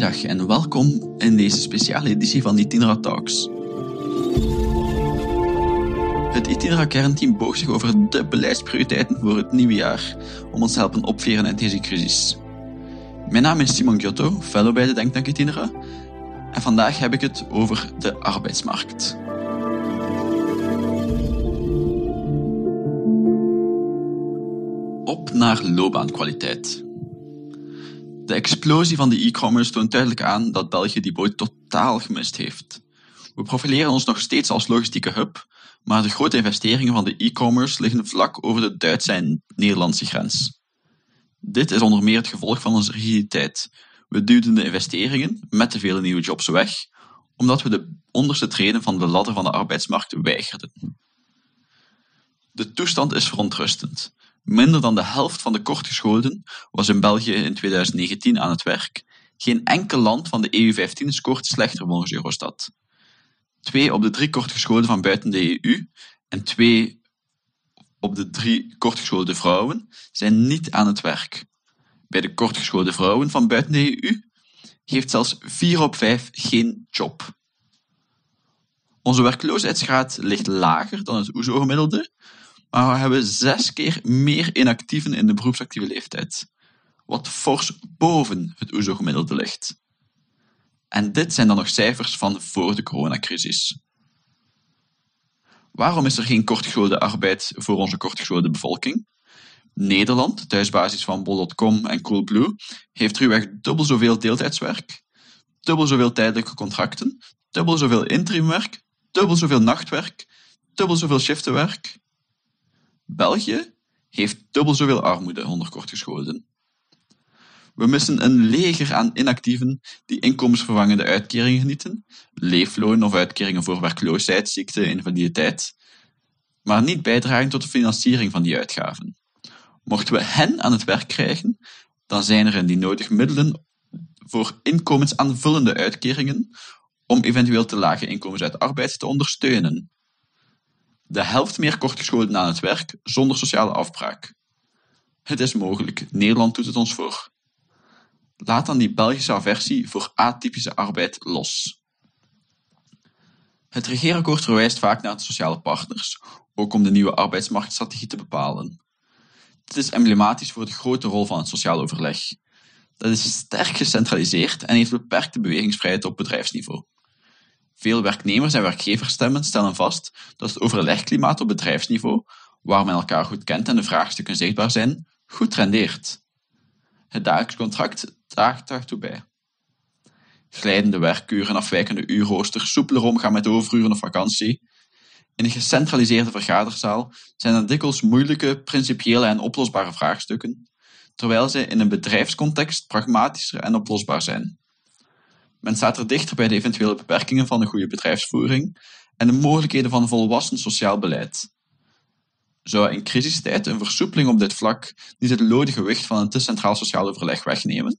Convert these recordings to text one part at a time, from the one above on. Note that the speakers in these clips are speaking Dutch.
Goedendag en welkom in deze speciale editie van Itinera Talks. Het Itinera kernteam boog zich over de beleidsprioriteiten voor het nieuwe jaar om ons te helpen opveren uit deze crisis. Mijn naam is Simon Giotto, fellow bij de Denktank Itinera, en vandaag heb ik het over de arbeidsmarkt. Op naar loopbaankwaliteit. De explosie van de e-commerce toont duidelijk aan dat België die boot totaal gemist heeft. We profileren ons nog steeds als logistieke hub, maar de grote investeringen van de e-commerce liggen vlak over de Duitse en Nederlandse grens. Dit is onder meer het gevolg van onze rigiditeit. We duwden de investeringen met te vele nieuwe jobs weg, omdat we de onderste treden van de ladder van de arbeidsmarkt weigerden. De toestand is verontrustend. Minder dan de helft van de kortgescholden was in België in 2019 aan het werk. Geen enkel land van de EU15 scoort slechter volgens Eurostat. Twee op de drie kortgescholden van buiten de EU en twee op de drie kortgeschoolde vrouwen zijn niet aan het werk. Bij de kortgeschoolde vrouwen van buiten de EU heeft zelfs 4 op 5 geen job. Onze werkloosheidsgraad ligt lager dan het OESO-gemiddelde, maar we hebben zes keer meer inactieven in de beroepsactieve leeftijd, wat fors boven het OESO-gemiddelde ligt. En dit zijn dan nog cijfers van voor de coronacrisis. Waarom is er geen kortgeschoolde arbeid voor onze kortgeschoolde bevolking? Nederland, thuisbasis van Bol.com en Coolblue, heeft ruwweg dubbel zoveel deeltijdswerk, dubbel zoveel tijdelijke contracten, dubbel zoveel interimwerk, dubbel zoveel nachtwerk, dubbel zoveel shiftenwerk. België heeft dubbel zoveel armoede onder kortgescholden. We missen een leger aan inactieven die inkomensvervangende uitkeringen genieten, leefloon of uitkeringen voor werkloosheid, ziekte, invaliditeit, maar niet bijdragen tot de financiering van die uitgaven. Mochten we hen aan het werk krijgen, dan zijn er die nodig middelen voor inkomensaanvullende uitkeringen om eventueel te lage inkomens uit arbeid te ondersteunen. De helft meer kortgescholden aan het werk zonder sociale afbraak. Het is mogelijk, Nederland doet het ons voor. Laat dan die Belgische aversie voor atypische arbeid los. Het regeerakkoord verwijst vaak naar de sociale partners, ook om de nieuwe arbeidsmarktstrategie te bepalen. Dit is emblematisch voor de grote rol van het sociaal overleg. Dat is sterk gecentraliseerd en heeft beperkte bewegingsvrijheid op bedrijfsniveau. Veel werknemers en werkgeversstemmen stellen vast dat het overlegklimaat op bedrijfsniveau, waar men elkaar goed kent en de vraagstukken zichtbaar zijn, goed rendeert. Het dagelijks contract draagt daartoe bij. Glijdende werkuren, afwijkende uurroosters, soepeler omgaan met overuren of vakantie. In een gecentraliseerde vergaderzaal zijn er dikwijls moeilijke, principiële en oplosbare vraagstukken, terwijl zij in een bedrijfscontext pragmatischer en oplosbaar zijn. Men staat er dichter bij de eventuele beperkingen van een goede bedrijfsvoering en de mogelijkheden van volwassen sociaal beleid. Zou in crisistijd een versoepeling op dit vlak niet het lode gewicht van een te centraal sociaal overleg wegnemen?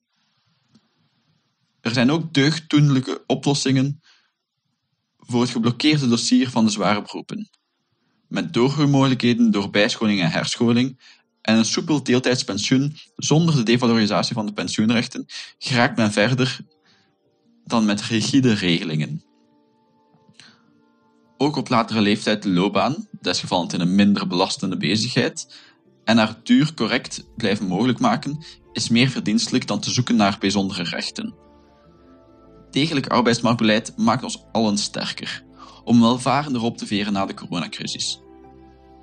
Er zijn ook deugddoenlijke oplossingen voor het geblokkeerde dossier van de zware beroepen. Met doorgroeimogelijkheden door bijscholing en herscholing en een soepel deeltijdspensioen zonder de devalorisatie van de pensioenrechten geraakt men verder dan met rigide regelingen. Ook op latere leeftijd de loopbaan, desgevallend in een minder belastende bezigheid, en haar duur correct blijven mogelijk maken, is meer verdienstelijk dan te zoeken naar bijzondere rechten. Degelijk arbeidsmarktbeleid maakt ons allen sterker, om welvarender op te veren na de coronacrisis.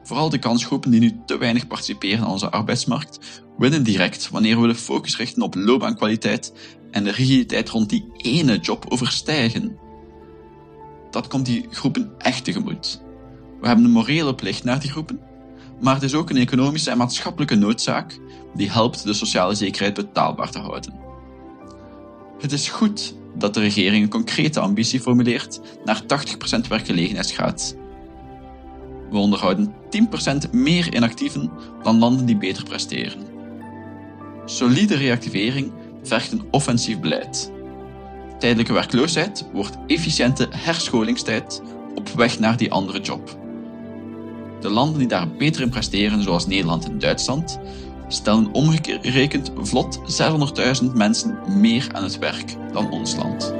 Vooral de kansgroepen die nu te weinig participeren aan onze arbeidsmarkt, winnen direct wanneer we de focus richten op loopbaankwaliteit en de rigiditeit rond die ene job overstijgen. Dat komt die groepen echt tegemoet. We hebben een morele plicht naar die groepen, maar het is ook een economische en maatschappelijke noodzaak die helpt de sociale zekerheid betaalbaar te houden. Het is goed dat de regering een concrete ambitie formuleert naar 80% werkgelegenheidsgraad. We onderhouden 10% meer inactieven dan landen die beter presteren. Solide reactivering vergt een offensief beleid. Tijdelijke werkloosheid wordt efficiënte herscholingstijd op weg naar die andere job. De landen die daar beter in presteren, zoals Nederland en Duitsland, stellen omgerekend vlot 600.000 mensen meer aan het werk dan ons land.